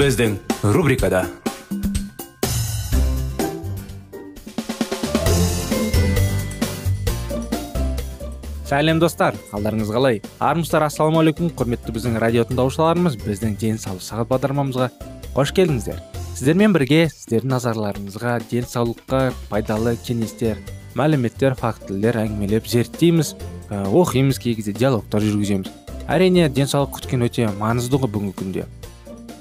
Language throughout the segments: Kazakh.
Біздің рубрикада сәлем достар. Қалдарыңыз қалай армысыздар ассалаумағалейкум құрметті біздің радио тыңдаушыларымыз біздің денсаулық сағат бағдарламамызға қош келдіңіздер. Сіздермен бірге сіздердің назарларыңызға денсаулыққа пайдалы кеңестер мәліметтер фактілер әңгімелеп зерттейміз ә, оқимыз кей кезде диалогтар жүргіземіз. Әрине денсаулық күткен өте маңызды ғой бүгінгі күнде.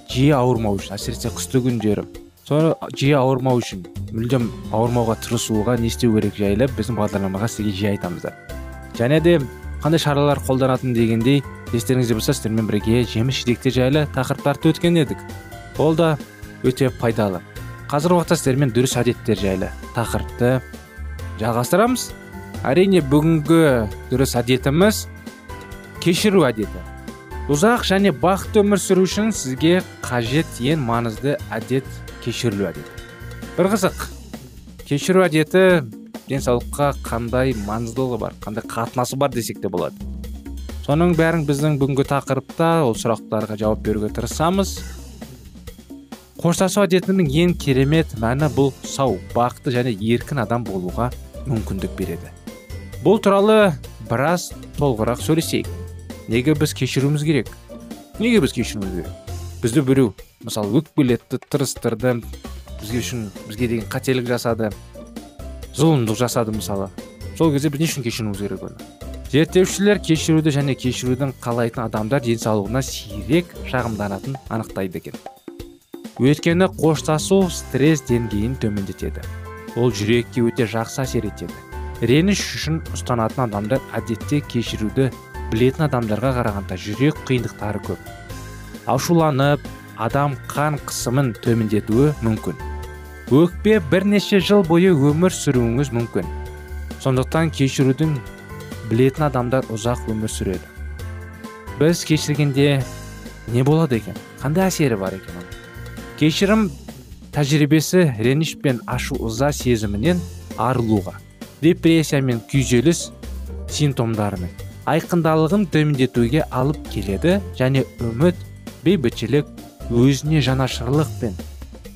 Жиі ауырмау үшін әсіресе қысты күндері соны жиі ауырмау үшін мүлдем ауырмауға тырысуға не істеу керек жайлы біздің бағдарламаға сізге жиі айтамыздар және де қандай шаралар қолданатын дегендей естеріңізде болса сіздермен бірге жеміс жидектер жайлы тақырыптарды өткен едік. Ол да өте пайдалы. Қазіргі уақытта сіздермен дұрыс әдеттер жайлы тақырыпты жалғастырамыз. Әрине бүгінгі дұрыс әдетіміз кешіру әдеті. Ұзақ және бақытты өмір сүру үшін сізге қажет ең маңызды әдет кешірілу әдеті. бір қызық кешіру әдеті денсаулыққа қандай маңыздылығы бар қандай қатынасы бар десек те болады. Соның бәрін біздің бүгінгі тақырыпта ол сұрақтарға жауап беруге тырысамыз. Қоштасу әдетінің ең керемет мәні бұл сау бақытты және еркін адам болуға мүмкіндік береді. Бұл туралы біраз толығырақ сөйлесейік. Неге біз кешіруіміз керек? Неге біз кешіруіміз керек? Бізді біреу мысалы өкпелетті тырыстырды. Бізге үшін бізге деген қателік жасады. Зұлымдық жасады мысалы. Сол кезде біз не үшін кешіруіміз керек оны? Зерттеушілер кешіруді және кешірудің қалайтын адамдар денсаулығына сирек шағымданатын анықтайды екен. Өйткені қоштасу стресс деңгейін төмендетеді. Ол жүрекке өте жақсы әсер етеді. Реніш үшін ұстанатын адамдар әдетте кешіруді білетін адамдарға қарағанда жүрек қиындықтары көп. Ашуланып адам қан қысымын төмендетуі мүмкін. Өкпе бірнеше жыл бойы өмір сүруіңіз мүмкін. Сондықтан кешірудің білетін адамдар ұзақ өмір сүреді. Біз кешіргенде не болады екен? Қандай әсері бар екен кешірім тәжірибесі реніш пен ашу ыза сезімінен арылуға депрессия мен күйзеліс симптомдарының айқындалығын төмендетуге алып келеді және үміт бейбітшілік өзіне жанашырлық пен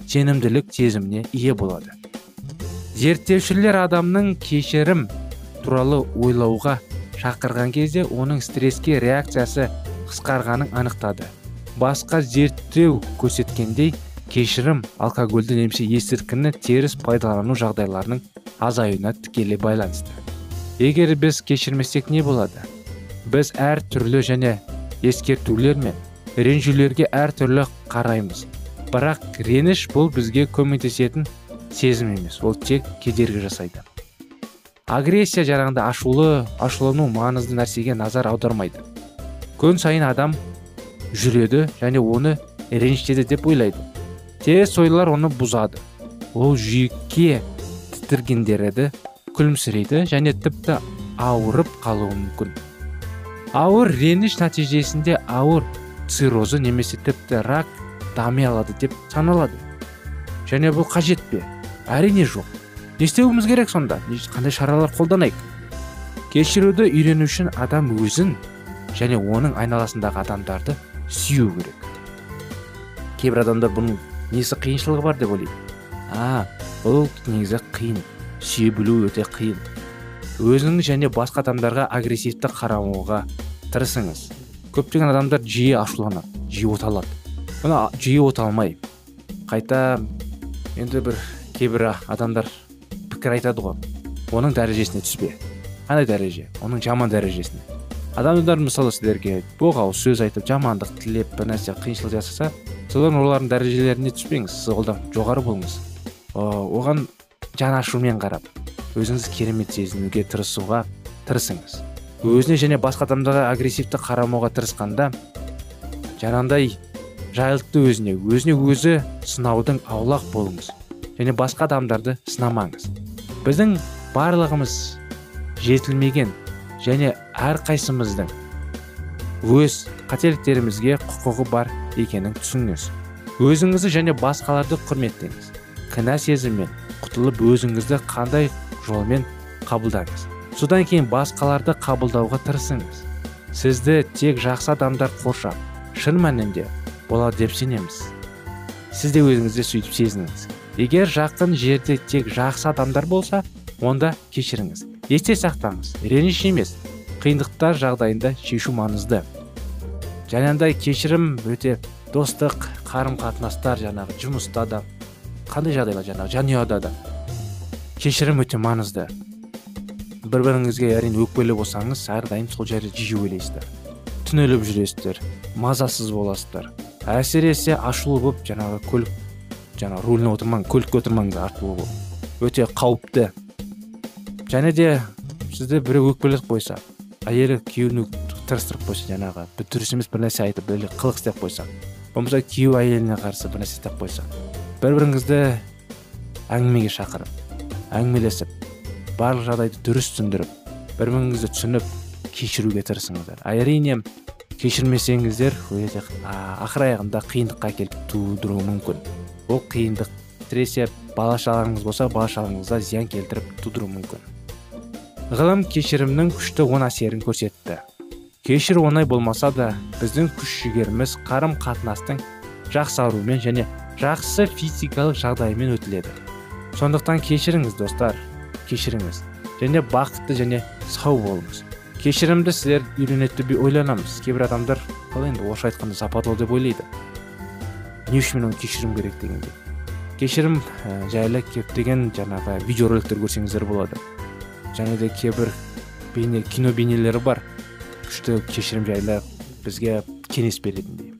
сенімділік сезіміне ие болады. Зерттеушілер адамның кешірім туралы ойлауға шақырған кезде оның стресске реакциясы қысқарғанын анықтады. Басқа зерттеу көрсеткендей кешірім алкогольді немесе есірткіні теріс пайдалану жағдайларының азаюына тікелей байланысты. Егер біз кешірмесек не болады? Біз әр түрлі және ескертулер мен ренжулерге әртүрлі қараймыз. Бірақ реніш бұл бізге көмектесетін сезім емес ол тек кедергі жасайды. Агрессия жарағында ашулы ашулану маңызды нәрсеге назар аудармайды. Күн сайын адам жүреді және оны ренжітеді деп ойлайды. Теріс ойлар оны бұзады. Ол жүйекке тітіргендерді күлімсірейді және тіпті ауырып қалуы мүмкін. Ауыр реніш нәтижесінде ауыр циррозы немесе тіпті рак дами алады деп саналады. Және бұл қажет пе? Әрине жоқ. Не істеуіміз керек сонда? Қандай шаралар қолданайық? Кешіруді үйрену үшін адам өзін және оның айналасындағы адамдарды сүю керек. Кейбір адамдар бұның несі қиыншылығы бар деп ойлайды. А бұл негізі қиын сүйе білу өте қиын. Өзің және басқа адамдарға агрессивті қарамауға тырысыңыз. Көптеген адамдар жиі ашуланады жиі оталады мұны жиі ота алмай қайта енді бір кейбір адамдар пікір айтады ғой. Оның дәрежесіне түспе. Қандай дәреже? Оның жаман дәрежесіне. Адамдар мысалы сіздерге боғауыз сөз айтып жамандық тілеп бір нәрсе қиыншылық жасаса солар олардың дәрежелеріне түспеңіз сіз одан жоғары болыңыз. Оған жан ашумен қарап өзіңізді керемет сезінуге тырысуға тырысыңыз. Өзіне және басқа адамдарға агрессивті қарамауға тырысқанда жаңағындай жайлықты өзіне өзіне өзі сынаудың аулақ болыңыз және басқа адамдарды сынамаңыз. Біздің барлығымыз жетілмеген және әрқайсымыздың өз қателіктерімізге құқығы бар екенін түсініңіз. Өзіңізді және басқаларды құрметтеңіз. Кінә сезіммен құтылып өзіңізді қандай жолмен қабылдаңыз? Содан кейін басқаларды қабылдауға тырысыңыз. Сізді тек жақсы адамдар қоршап шын мәнінде болады деп сенеміз. Сіз де өзіңізді сөйтіп сезініңіз. Егер жақын жерде тек жақсы адамдар болса онда кешіріңіз. Есте сақтаңыз. Реніш емес. Қиындықтар жағдайында шешу маңызды. Жаңағыдай кешірім өте достық қарым қатынастар жаңағы жұмыста да қандай жағдайлар жаңағы жанұяда да кешірім өте маңызды. Бір біріңізге әрине өкпелі болсаңыз әрдайым сол жерде жиі ойлайсыздар түнеліп жүресіздер мазасыз боласыздар әсіресе ашулы болып жаңағы көлік жаңағы руліне отырмаң көлікке отырмаңыз ашулы болып өте қауіпті және де сізді біреу өкпелетіп қойса әйелі күйеуін тырыстырып қойса жаңағы дұрыс емес бір нәрсе айтып бір қылық істеп қойса болмаса күйеу әйеліне қарсы бір нәрсе істеп қойса бір біріңізді әңгімеге шақырып әңгімелесіп барлық жағдайды дұрыс түсіндіріп бір біріңізді түсініп кешіруге тырысыңыздар. Әрине кешірмесеңіздер өте ақыр аяғында қиындыққа әкеліп тудыруы мүмкін. Ол қиындық әсіресе бала шағаңыз болса бала шағаңызға зиян келтіріп тудыруы мүмкін. Ғылым кешірімнің күшті оң әсерін көрсетті. Кешір оңай болмаса да біздің күш жігеріміз қарым қатынастың жақсаруымен және жақсы физикалық жағдаймен өтіледі. Сондықтан кешіріңіз достар. Кешіріңіз және бақытты және сау болыңыз. Кешірімді сіздер үйренеді деп ойланамыз. Кейбір адамдар ал енді орысша айтқанда западло деп ойлайды. Не үшін мен оны кешіруім керек дегенде? Кешірім ә, жайлы көптеген жаңағы видеороликтер көрсеңіздер болады. Және де кейбір бейне кино бейнелері бар. Күшті кешірім жайлы бізге кеңес беретіндей.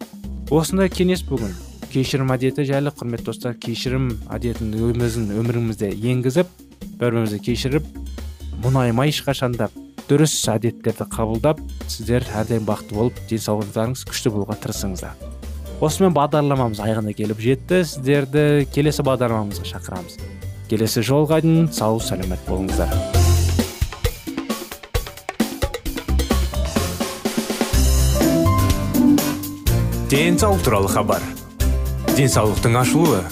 Осындай кеңес бүгін кешірім әдеті жайлы құрметті достар кешірім әдетін өзіміздің өмірімізде енгізіп бір бірімізді кешіріп мұңаймай ешқашанда дұрыс әдеттерді қабылдап сіздер әрдайым бақытты болып денсаулықтарыңыз күшті болуға тырысыңыздар. Осымен бағдарламамыз аяғына келіп жетті. Сіздерді келесі бағдарламамызға шақырамыз. Келесі жолға дейін сау сәлемет болыңыздар. Денсаулық туралы хабар. Денсаулықтың ашылуы.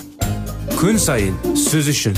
Күн сайын сөз үшін.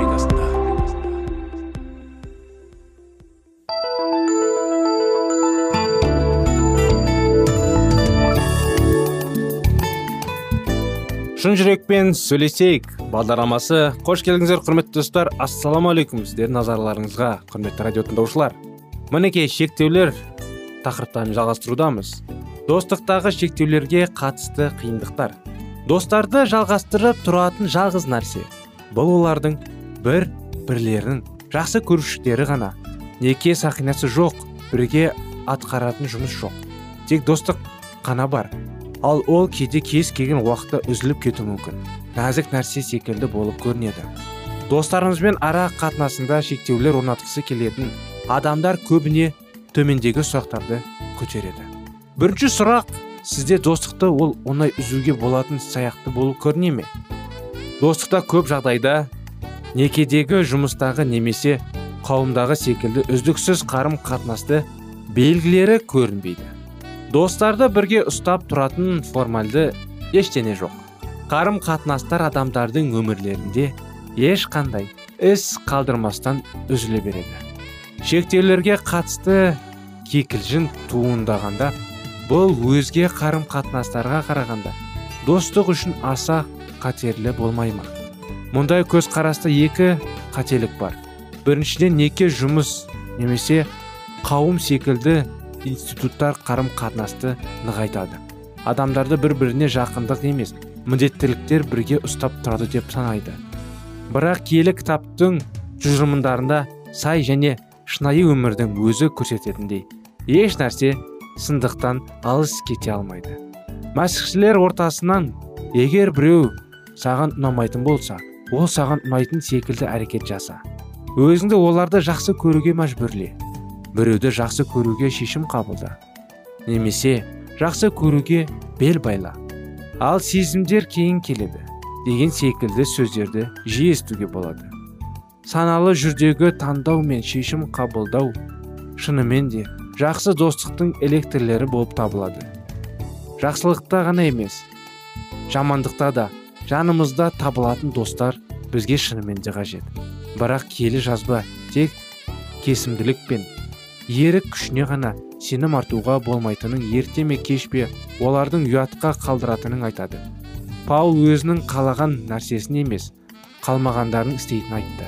Шын жүрекпен сөйлесейік. Бағдарламасы қош келдіңіздер құрметті достар. Ассалаумағалейкум сіздердің назарларыңызға құрметті радио тыңдаушылар. Мінекей шектеулер тақырыптарын жалғастырудамыз. Достықтағы шектеулерге қатысты қиындықтар. Достарды жалғастырып тұратын жалғыз нәрсе бұл олардың бір бірлерінің жақсы көрушіліктері ғана. Неке сақинасы жоқ бірге атқаратын жұмыс жоқ. Тек достық қана бар. Ал ол кейде кез келген уақытта үзіліп кетуі мүмкін. Нәзік нәрсе секілді болып көрінеді. Достарымызбен ара қатынасында шектеулер орнатқысы келетін адамдар көбіне төмендегі сұрақтарды көтереді. Бірінші сұрақ сізде достықты ол оңай үзуге болатын саяқты болып көріне ме? Достықта көп жағдайда некедегі жұмыстағы немесе қауымдағы секілді үздіксіз қарым қатынасты белгілері көрінбейді. Достарды бірге ұстап тұратын формальды ештене жоқ. Қарым қатынастар адамдардың өмірлерінде ешқандай іс қалдырмастан үзіле береді. Шектеулерге қатысты кикілжің туындағанда бұл өзге қарым қатынастарға қарағанда достық үшін аса қатерлі болмай ма? Мұндай көзқараста екі қателік бар. Біріншіден неке жұмыс немесе қауым секілді институттар қарым қатынасты нығайтады. Адамдарды бір біріне жақындық емес міндеттіліктер бірге ұстап тұрады деп санайды. Бірақ киелі кітаптың тұжырымдарында сай және шынайы өмірдің өзі көрсететіндей еш нәрсе сындықтан алыс кете алмайды. Мәсіхшілер ортасынан егер біреу саған ұнамайтын болса ол саған ұнайтын секілді әрекет жаса. Өзіңді оларды жақсы көруге мәжбүрле. Біреуді жақсы көруге шешім қабылда немесе жақсы көруге бел байла. Ал сезімдер кейін келеді деген секілді сөздерді жиі естуге болады. Саналы жүрдегі таңдау мен шешім қабылдау шынымен де жақсы достықтың электрлері болып табылады. Жақсылықта ғана емес жамандықта да жанымызда табылатын достар бізге шынымен де қажет. Бірақ келі жазба тек кесімділік пен ерік күшіне ғана сенім артуға болмайтынын ерте ме кеш пе олардың ұятқа қалдыратынын айтады. Паул өзінің қалаған нәрсесін емес қалмағандарын істейтінін айтты.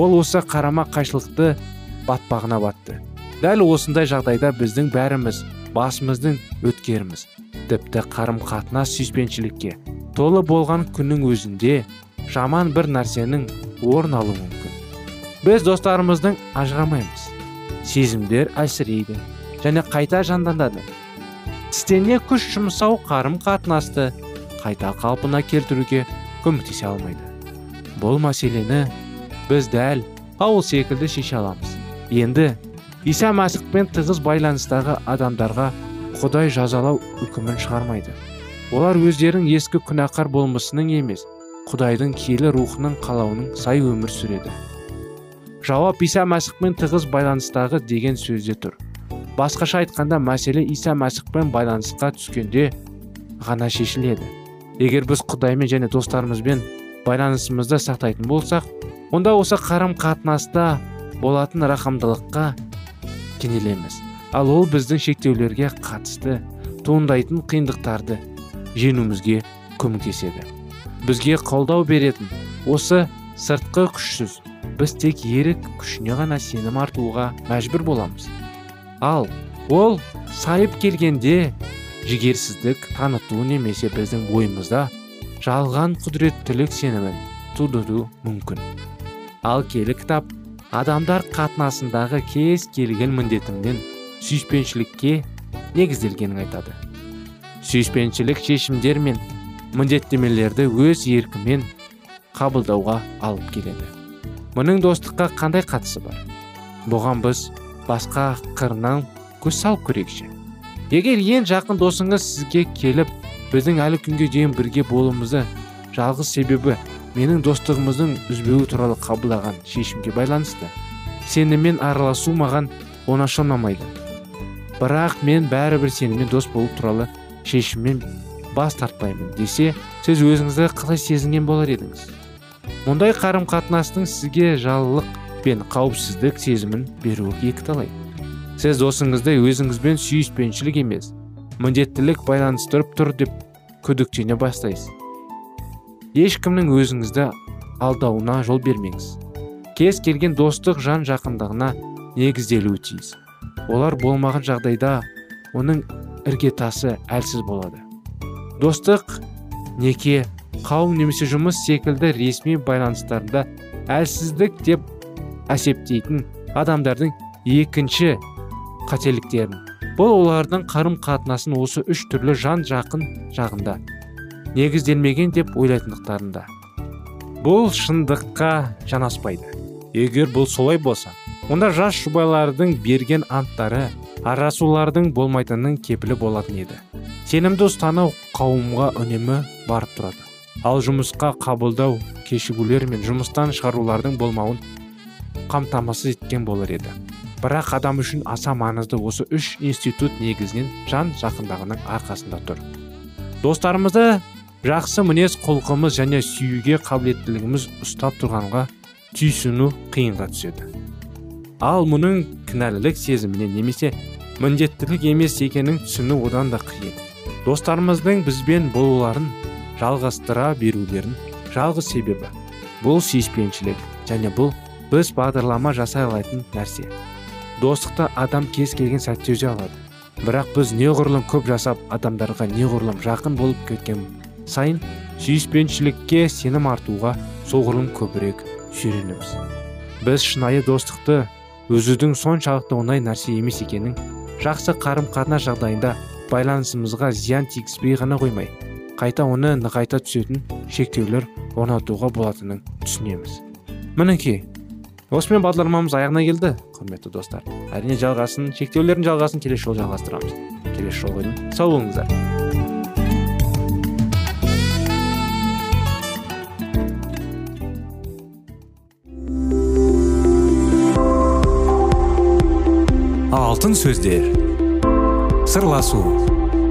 Ол осы қарама қайшылықты батпағына батты. Дәл осындай жағдайда біздің бәріміз басымыздың өткеріміз тіпті қарым қатынас сүйіспеншілікке толы болған күннің өзінде жаман бір нәрсенің орын алуы мүмкін. Біз достарымыздың ажырамаймыз. Сезімдер әлсірейді және қайта жанданады тістене күш жұмсау қарым қатынасты қайта қалпына келтіруге көмектесе алмайды. Бұл мәселені біз дәл паул секілді шеше аламыз. Енді иса мәсіхпен тығыз байланыстағы адамдарға құдай жазалау үкімін шығармайды. Олар өздерінің ескі күнәқар болмысының емес құдайдың киелі рухының қалауының сай өмір сүреді. Жауап иса мәсіхпен тығыз байланыстағы деген сөзде тұр. Басқаша айтқанда мәселе иса мәсіхпен байланысқа түскенде ғана шешіледі. Егер біз құдаймен және достарымызбен байланысымызды сақтайтын болсақ онда осы қарым қатынаста болатын рахымдылыққа кенелеміз. Ал ол біздің шектеулерге қатысты туындайтын қиындықтарды жеңуімізге көмектеседі. Бізге қолдау беретін осы сыртқы күшсіз біз тек ерік күшіне ғана сенім артуға мәжбүр боламыз. Ал ол сайып келгенде жігерсіздік таныту немесе біздің бойымызда жалған құдіреттілік сенімін тудыру мүмкін. Ал келі кітап адамдар қатынасындағы кез келген міндетімнен сүйіспеншілікке негізделгенін айтады. Сүйіспеншілік шешімдер мен міндеттемелерді өз еркімен қабылдауға алып келеді. Мұның достыққа қандай қатысы бар? Бұған біз басқа қырынан көз салып көрейікші. Егер ең жақын досыңыз сізге келіп біздің әлі күнге дейін бірге болуымызды жалғыз себебі менің достығымыздың үзбеуі туралы қабылдаған шешімге байланысты сенімен араласу маған оңаша ұнамайды бірақ мен бәрібір сенімен дос болу туралы шешіммен бас тартпаймын десе сіз өзіңізді қалай сезінген болар едіңіз? Мұндай қарым қатынастың сізге жалылық пен қауіпсіздік сезімін беруі екіталай. Сіз досыңызды өзіңізбен сүйіспеншілік емес міндеттілік байланыстырып тұр деп күдіктене бастайсыз. Ешкімнің өзіңізді алдауына жол бермеңіз. Кез келген достық жан жақындығына негізделуі тиіс. Олар болмаған жағдайда оның іргетасы әлсіз болады. Достық неке қауым немесе жұмыс секілді ресми байланыстарында әлсіздік деп әсептейтін адамдардың екінші қателіктерін. Бұл олардың қарым қатынасын осы үш түрлі жан жақын жағында негізделмеген деп ойлайтындықтарында. Бұл шындыққа жанаспайды. Егер бұл солай болса онда жас жұбайлардың берген анттары арасулардың болмайтынының кепілі болатын еді. Сенімді ұстану қауымға үнемі барып тұрады. Ал жұмысқа қабылдау кешігулер мен жұмыстан шығарулардың болмауын қамтамасыз еткен болар еді. Бірақ адам үшін аса маңызды осы үш институт негізінен жан жақындағының арқасында тұр. Достарымызды жақсы мінез құлқымыз және сүюге қабілеттілігіміз ұстап тұрғанға түйсіну қиынға түседі. Ал мұның кінәлілік сезіміне немесе міндеттілік емес екенін түсіну одан да қиын. Достарымыздың бізбен болуларын жалғастыра берулерін жалғыз себебі бұл сүйіспеншілік және бұл біз бағдарлама жасай алатын нәрсе. Достықты адам кез келген сәтте үзе алады. Бірақ біз неғұрлым көп жасап адамдарға неғұрлым жақын болып кеткен сайын сүйіспеншілікке сенім артуға соғұрлым көбірек үйренеміз біз шынайы достықты өзудің соншалықты оңай нәрсе емес екенін жақсы қарым қатынас жағдайында байланысымызға зиян тигізбей ғана қоймай қайта оны нығайта түсетін шектеулер орнатуға болатынын түсінеміз. Мінекей осымен бағдарламамыз аяғына келді құрметті достар. Әрине жалғасын шектеулердің жалғасын келесі жолы жалғастырамыз. Келесі жолға дейін сау болыңыздар. Алтын сөздер. Сырласу.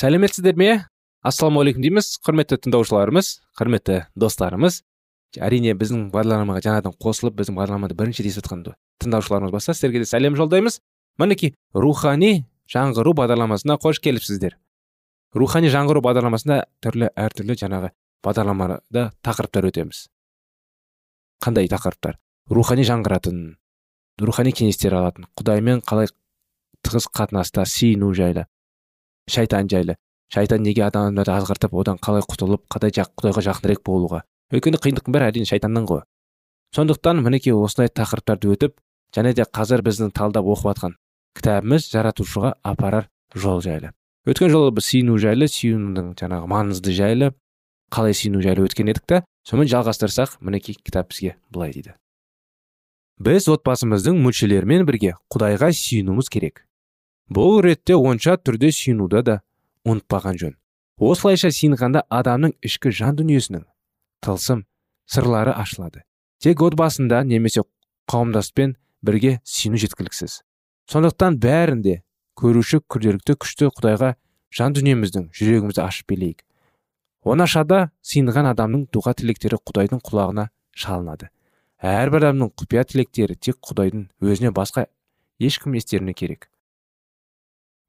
Сәлеметсіздер ме? Ассалаумағалейкум дейміз құрметті тыңдаушыларымыз құрметті достарымыз. Әрине біздің бағдарламаға жаңадан қосылып біздің бағдарламады бірінші рет жатқан тыңдаушыларымыз болса сіздерге де сәлем жолдаймыз. Мінекей рухани жаңғыру бағдарламасына қош келіпсіздер. Рухани жаңғыру бағдарламасында түрлі әртүрлі жаңағы бағдарламада тақырыптар өтеміз. Қандай тақырыптар? Рухани жаңғыратын рухани кеңестер алатын құдаймен қалай тығыз қатынаста сүйіну жайлы. Шайтан жайлы. Шайтан неге адамдарды азғыртып одан қалай құтылып қалай жақ, құдайға жақынырек болуға? Өйткені қиындықтың бәрі әрине шайтаннан ғой. Сондықтан мінекей осындай тақырыптарды өтіп және де қазір біздің талдап оқып жатқан кітабымыз жаратушыға апарар жол жайлы. Өткен жолы біз сүйіну жайлы сүйінудің жаңағы маңызды жайлы қалай сүйіну жайлы өткен едік та сонымен жалғастырсақ мінекей кітап бізге былай дейді. Біз отбасымыздың мүшелерімен бірге құдайға сүйінуіміз керек. Бұл ретте онша түрде сүйінуді да ұмытпаған жөн осылайша сыйынғанда адамның ішкі жан дүниесінің тылсым сырлары ашылады. Тек отбасында немесе қауымдаспен бірге сүйіну жеткіліксіз. Сондықтан бәрінде көруші күрделікті күшті құдайға жан дүниеміздің жүрегімізді ашып билейік. Оңашада сыйынған адамның дұға тілектері құдайдың құлағына шалынады. Әрбір адамның құпия тілектері тек құдайдың өзіне басқа ешкім естеріне керек.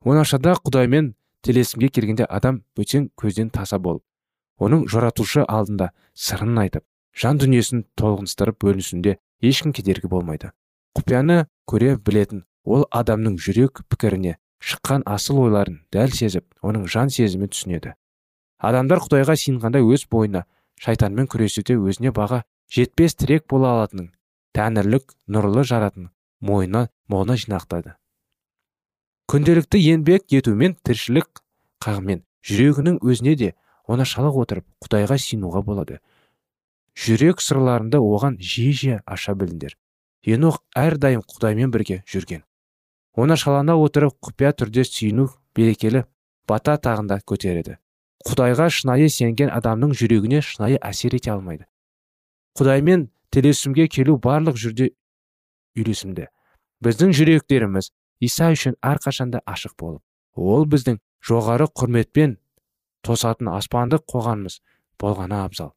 Оңашада құдаймен телесімге келгенде адам бөтен көзден таса болып оның жаратушы алдында сырын айтып жан дүниесін толғыныстырып бөлінісінде ешкім кедергі болмайды. Құпияны көре білетін ол адамның жүрек пікіріне шыққан асыл ойларын дәл сезіп оның жан сезімін түсінеді. Адамдар құдайға сиынғанда өз бойына шайтанмен күресуде өзіне баға жетпес тірек бола алатынын тәңірлік нұрлы жаратын мойнына молына жинақтады. Күнделікті еңбек етумен тіршілік қағымен. Жүрегінің өзіне де оңашалық отырып құдайға сиынуға болады. Жүрек сырларында оған жиі жиі аша біліңдер. Енох әрдайым құдаймен бірге жүрген. Оңашалана отырып құпия түрде сүйіну берекелі бата тағында көтереді. Құдайға шынайы сенген адамның жүрегіне шынайы әсер ете алмайды. Құдаймен телесімге келу барлық жүрде үйлесімді. Біздің жүректеріміз иса үшін әрқашанда ашық болып. Ол біздің жоғары құрметпен тосатын аспандық қоғамымыз болғаны абзал.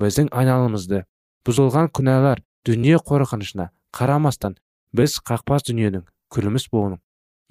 Біздің айналымызды бұзылған күнәлар дүние қорқынышына қарамастан біз қақпас дүниенің күліміз болуын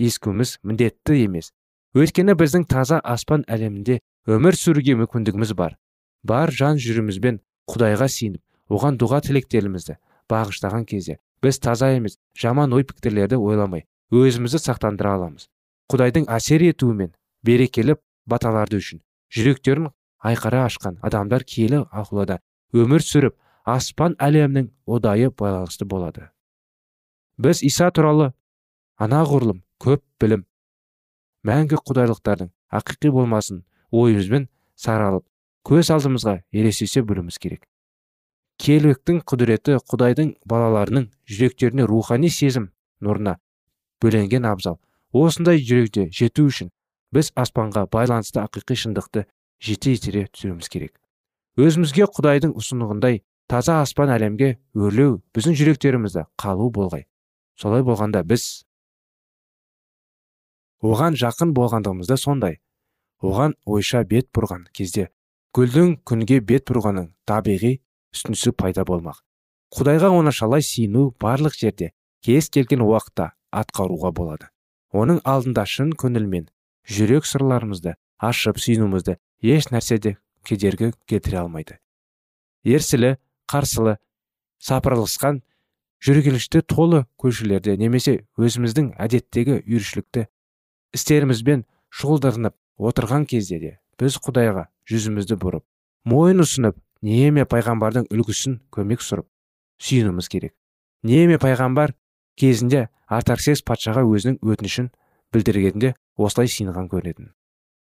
ескуіміз міндетті емес. Өйткені біздің таза аспан әлемінде өмір сүруге мүмкіндігіміз бар. Бар жан жүрімізбен құдайға сиініп оған дұға тілектерімізді бағыштаған кезде біз таза емес жаман ой пікірлерді ойламай өзімізді сақтандыра аламыз. Құдайдың әсер етуімен берекелі баталарды үшін жүректерін айқара ашқан адамдар киелі ақылада өмір сүріп аспан әлемнің одайы байланысты болады. Біз иса туралы анағұрлым көп білім мәңгі құдайлықтардың ақиқи болмасын ойымызбен саралып көз алдымызға елестесе білуіміз керек. Келіктің құдіреті құдайдың балаларының жүректеріне рухани сезім нұрына бөленген абзал. Осындай жүректе жету үшін біз аспанға байланысты ақиқи шындықты жете етере түсуіміз керек. Өзімізге құдайдың ұсынығындай таза аспан әлемге өрлеу біздің жүректерімізді қалу болғай. Солай болғанда біз оған жақын болғандығымызда сондай. Оған ойша бет бұрған кезде гүлдің күнге бет бұрғанның табиғи үстінсі пайда болмақ. Құдайға оңашалай сиыну барлық жерде кез келген уақытта атқаруға болады. Оның алдында шын көңілмен жүрек сырларымызды ашып сүйінуімізді еш нәрседе кедергі келтіре алмайды. Ерсілі қарсылы сапырылысқан жүргелішті толы көшелерде немесе өзіміздің әдеттегі үйіршілікті істерімізбен шұғылданып отырған кезде де біз құдайға жүзімізді бұрып мойын ұсынып неме пайғамбардың үлгісін көмек сұрып сүйінуіміз керек. Неме пайғамбар кезінде артарксес патшаға өзінің өтінішін білдіргенде осылай сыйынған көрінетін.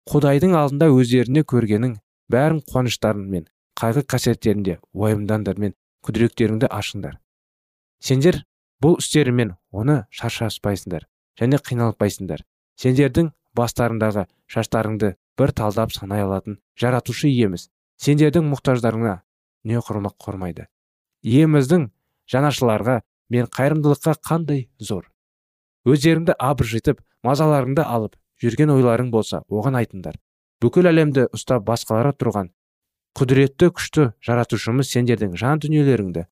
Құдайдың алдында өздеріне көргенің бәрін қуаныштарың мен қайғы қасиеттерінде уайымдаңдар мен күдіректеріңді ашыңдар. Сендер бұл істерімен оны шаршаспайсыңдар және қиналпайсыңдар сендердің бастарындағы шаштарыңды бір талдап санай алатын жаратушы иеміз. Сендердің мұқтаждарыңа не құрмақ құрмайды. Иеміздің жанашыларға мен қайырымдылыққа қандай зор. Өздеріңді абыржытып мазаларыңды алып жүрген ойларың болса оған айтыңдар. Бүкіл әлемді ұстап басқалары тұрған құдіретті күшті жаратушымыз сендердің жан дүниелеріңді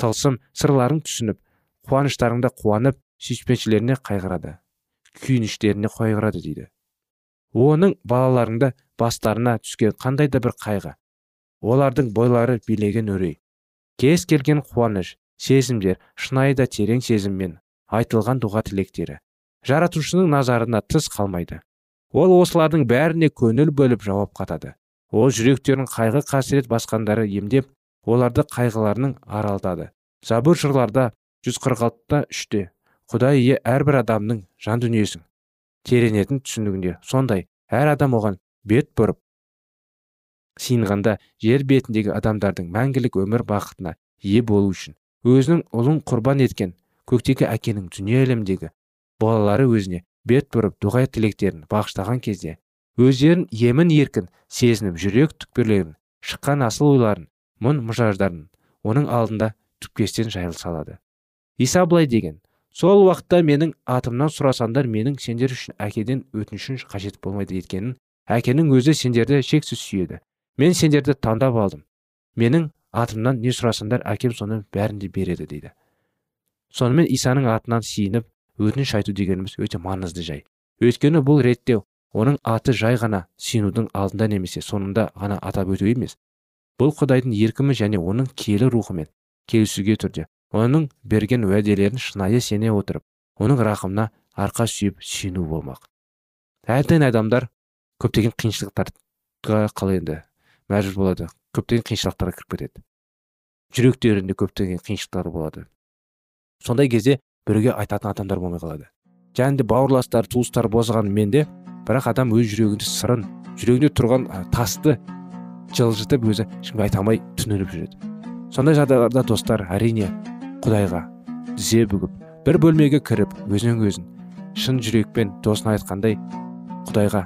тылсым сырларың түсініп қуаныштарыңда қуанып сүйіспеншілеріне қайғырады күйініштеріне қайғырады дейді. Оның балаларыңды бастарына түскен қандай да бір қайғы олардың бойлары билеген үрей кез келген қуаныш сезімдер шынайы да терең сезіммен айтылған дұға тілектері. Жаратушының назарына тыс қалмайды. Ол осылардың бәріне көңіл бөліп жауап қатады. Ол жүректерін қайғы қасірет басқандары емдеп оларды қайғыларының аралтады. Забур жырларда жүз қырық алтыда үште құдай ие әрбір адамның жан дүниесін теренетін түсінігінде сондай әр адам оған бет бұрып сиынғанда жер бетіндегі адамдардың мәңгілік өмір бақытына ие болу үшін өзінің ұлын құрбан еткен көктегі әкенің дүние әлемдегі балалары өзіне бет бұрып дұға тілектерін бағыштаған кезде өздерін емін еркін сезініп жүрек түкпірлерін шыққан асыл ойларын мұң мұжаждарын оның алдында түпкестен жайыл салады. Иса былай деген сол уақытта менің атымнан сұрасаңдар менің сендер үшін әкеден өтінішін қажет болмайды еткенін әкенің өзі сендерді шексіз сүйеді. Мен сендерді таңдап алдым. Менің атымнан не сұрасаңдар әкем соны бәрін де береді дейді. Сонымен исаның атынан сиініп өтініш айту дегеніміз өте маңызды жай. Өйткені бұл ретте оның аты жай ғана сүйінудің алдында немесе соңында ғана атап өту емес. Бұл құдайдың еркімі және оның киелі рухымен келісуге түрде. Оның берген уәделерін шынайы сене отырып оның рақымына арқа сүйіп сүйіну болмақ. Әрдайым адамдар көптеген қиыншылықтарға қалай енді. Мәжбүр болады. Көптеген қиыншылықтарға кіріп кетеді. Жүректерінде көптеген қиыншылықтар болады. Сондай кезде біреуге айтатын адамдар болмай қалады. Және де бауырластар туыстар болғанымен де бірақ адам өз жүрегінде сырын жүрегінде тұрған тасты жылжытып өзі ешкімге айта алмай түнеріп жүреді. Сондай жағдайларда достар әрине құдайға тізе бүгіп бір бөлмеге кіріп өзінен өзін шын жүрекпен досына айтқандай құдайға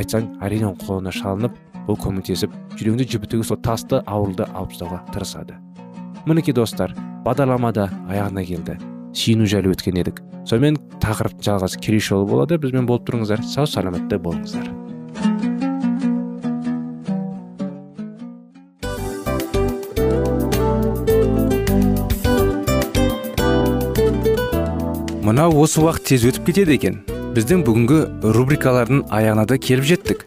айтсаң әрине оның қолына шалынып ол көмектесіп жүрегіңді жібітуге сол тасты ауырды алып тастауға тырысады. Мінекей достар бағдарлама аяғына келді. Сүйіну жайлы өткен едік. Сонымен тақырыптың жалғасы келесі жолы болады. Бізбен болып тұрыңыздар. Сау саламатта болыңыздар. Мынау осы уақыт тез өтіп кетеді екен. Біздің бүгінгі рубрикалардың аяғына да келіп жеттік.